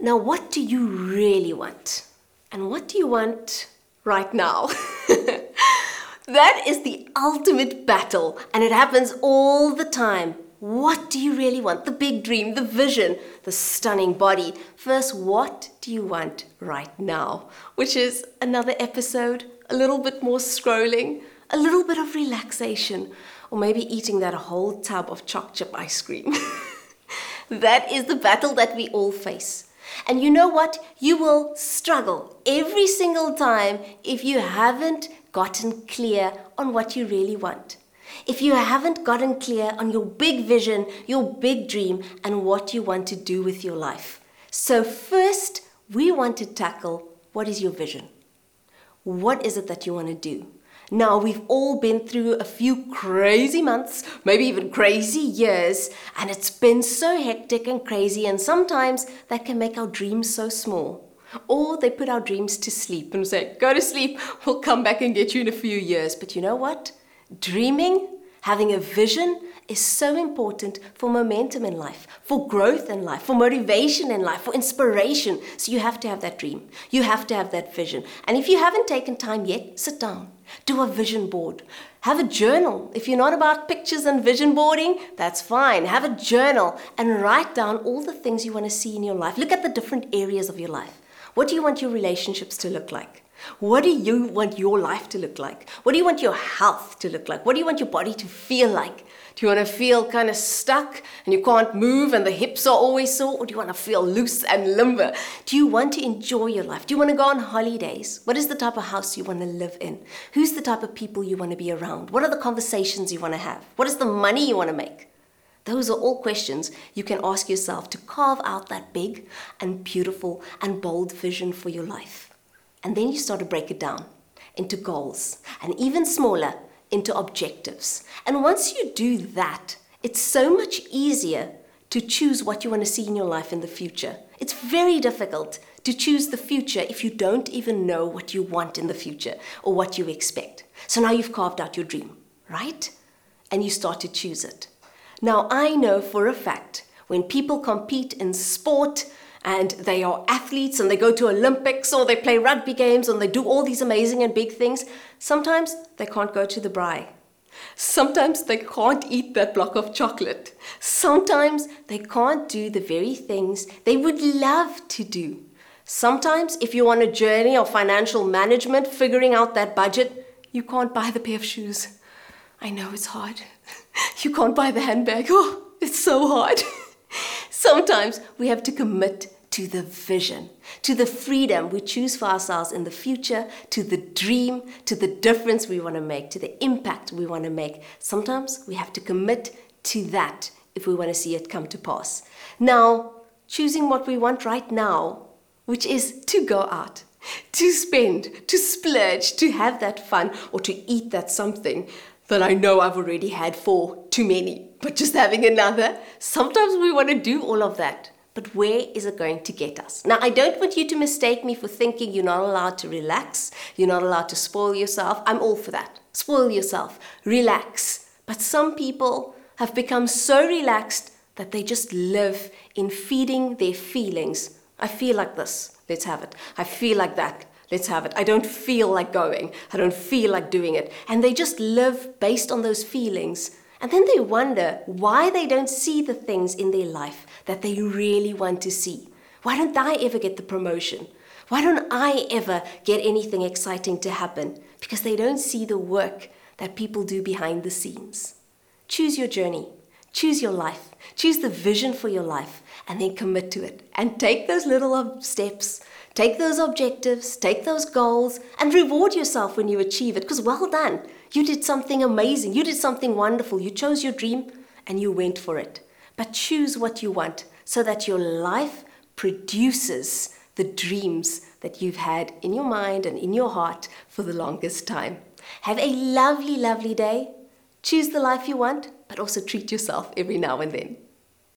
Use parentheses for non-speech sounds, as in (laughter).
Now, what do you really want? And what do you want right now? (laughs) that is the ultimate battle, and it happens all the time. What do you really want? The big dream, the vision, the stunning body. First, what do you want right now? Which is another episode, a little bit more scrolling, a little bit of relaxation, or maybe eating that whole tub of choc chip ice cream. (laughs) that is the battle that we all face. And you know what? You will struggle every single time if you haven't gotten clear on what you really want. If you haven't gotten clear on your big vision, your big dream, and what you want to do with your life. So, first, we want to tackle what is your vision? What is it that you want to do? Now, we've all been through a few crazy months, maybe even crazy years, and it's been so hectic and crazy, and sometimes that can make our dreams so small. Or they put our dreams to sleep and say, Go to sleep, we'll come back and get you in a few years. But you know what? Dreaming, having a vision, is so important for momentum in life, for growth in life, for motivation in life, for inspiration. So you have to have that dream. You have to have that vision. And if you haven't taken time yet, sit down. Do a vision board. Have a journal. If you're not about pictures and vision boarding, that's fine. Have a journal and write down all the things you want to see in your life. Look at the different areas of your life. What do you want your relationships to look like? What do you want your life to look like? What do you want your health to look like? What do you want your body to feel like? Do you want to feel kind of stuck and you can't move and the hips are always sore? Or do you want to feel loose and limber? Do you want to enjoy your life? Do you want to go on holidays? What is the type of house you want to live in? Who's the type of people you want to be around? What are the conversations you want to have? What is the money you want to make? Those are all questions you can ask yourself to carve out that big and beautiful and bold vision for your life. And then you start to break it down into goals and even smaller into objectives. And once you do that, it's so much easier to choose what you want to see in your life in the future. It's very difficult to choose the future if you don't even know what you want in the future or what you expect. So now you've carved out your dream, right? And you start to choose it. Now, I know for a fact when people compete in sport, and they are athletes and they go to Olympics or they play rugby games and they do all these amazing and big things, sometimes they can't go to the braai. Sometimes they can't eat that block of chocolate. Sometimes they can't do the very things they would love to do. Sometimes, if you're on a journey of financial management, figuring out that budget, you can't buy the pair of shoes. I know it's hard. (laughs) You can't buy the handbag. Oh, it's so hard. (laughs) Sometimes we have to commit to the vision, to the freedom we choose for ourselves in the future, to the dream, to the difference we want to make, to the impact we want to make. Sometimes we have to commit to that if we want to see it come to pass. Now, choosing what we want right now, which is to go out, to spend, to splurge, to have that fun, or to eat that something that I know I've already had for too many, but just having another. Sometimes we want to do all of that but where is it going to get us? Now, I don't want you to mistake me for thinking you're not allowed to relax, you're not allowed to spoil yourself. I'm all for that. Spoil yourself, relax. But some people have become so relaxed that they just live in feeding their feelings. I feel like this, let's have it. I feel like that, let's have it. I don't feel like going, I don't feel like doing it. And they just live based on those feelings. And then they wonder why they don't see the things in their life that they really want to see. Why don't I ever get the promotion? Why don't I ever get anything exciting to happen? Because they don't see the work that people do behind the scenes. Choose your journey, choose your life, choose the vision for your life, and then commit to it. And take those little steps, take those objectives, take those goals, and reward yourself when you achieve it. Because well done, you did something amazing, you did something wonderful, you chose your dream and you went for it but choose what you want so that your life produces the dreams that you've had in your mind and in your heart for the longest time. Have a lovely, lovely day. Choose the life you want, but also treat yourself every now and then.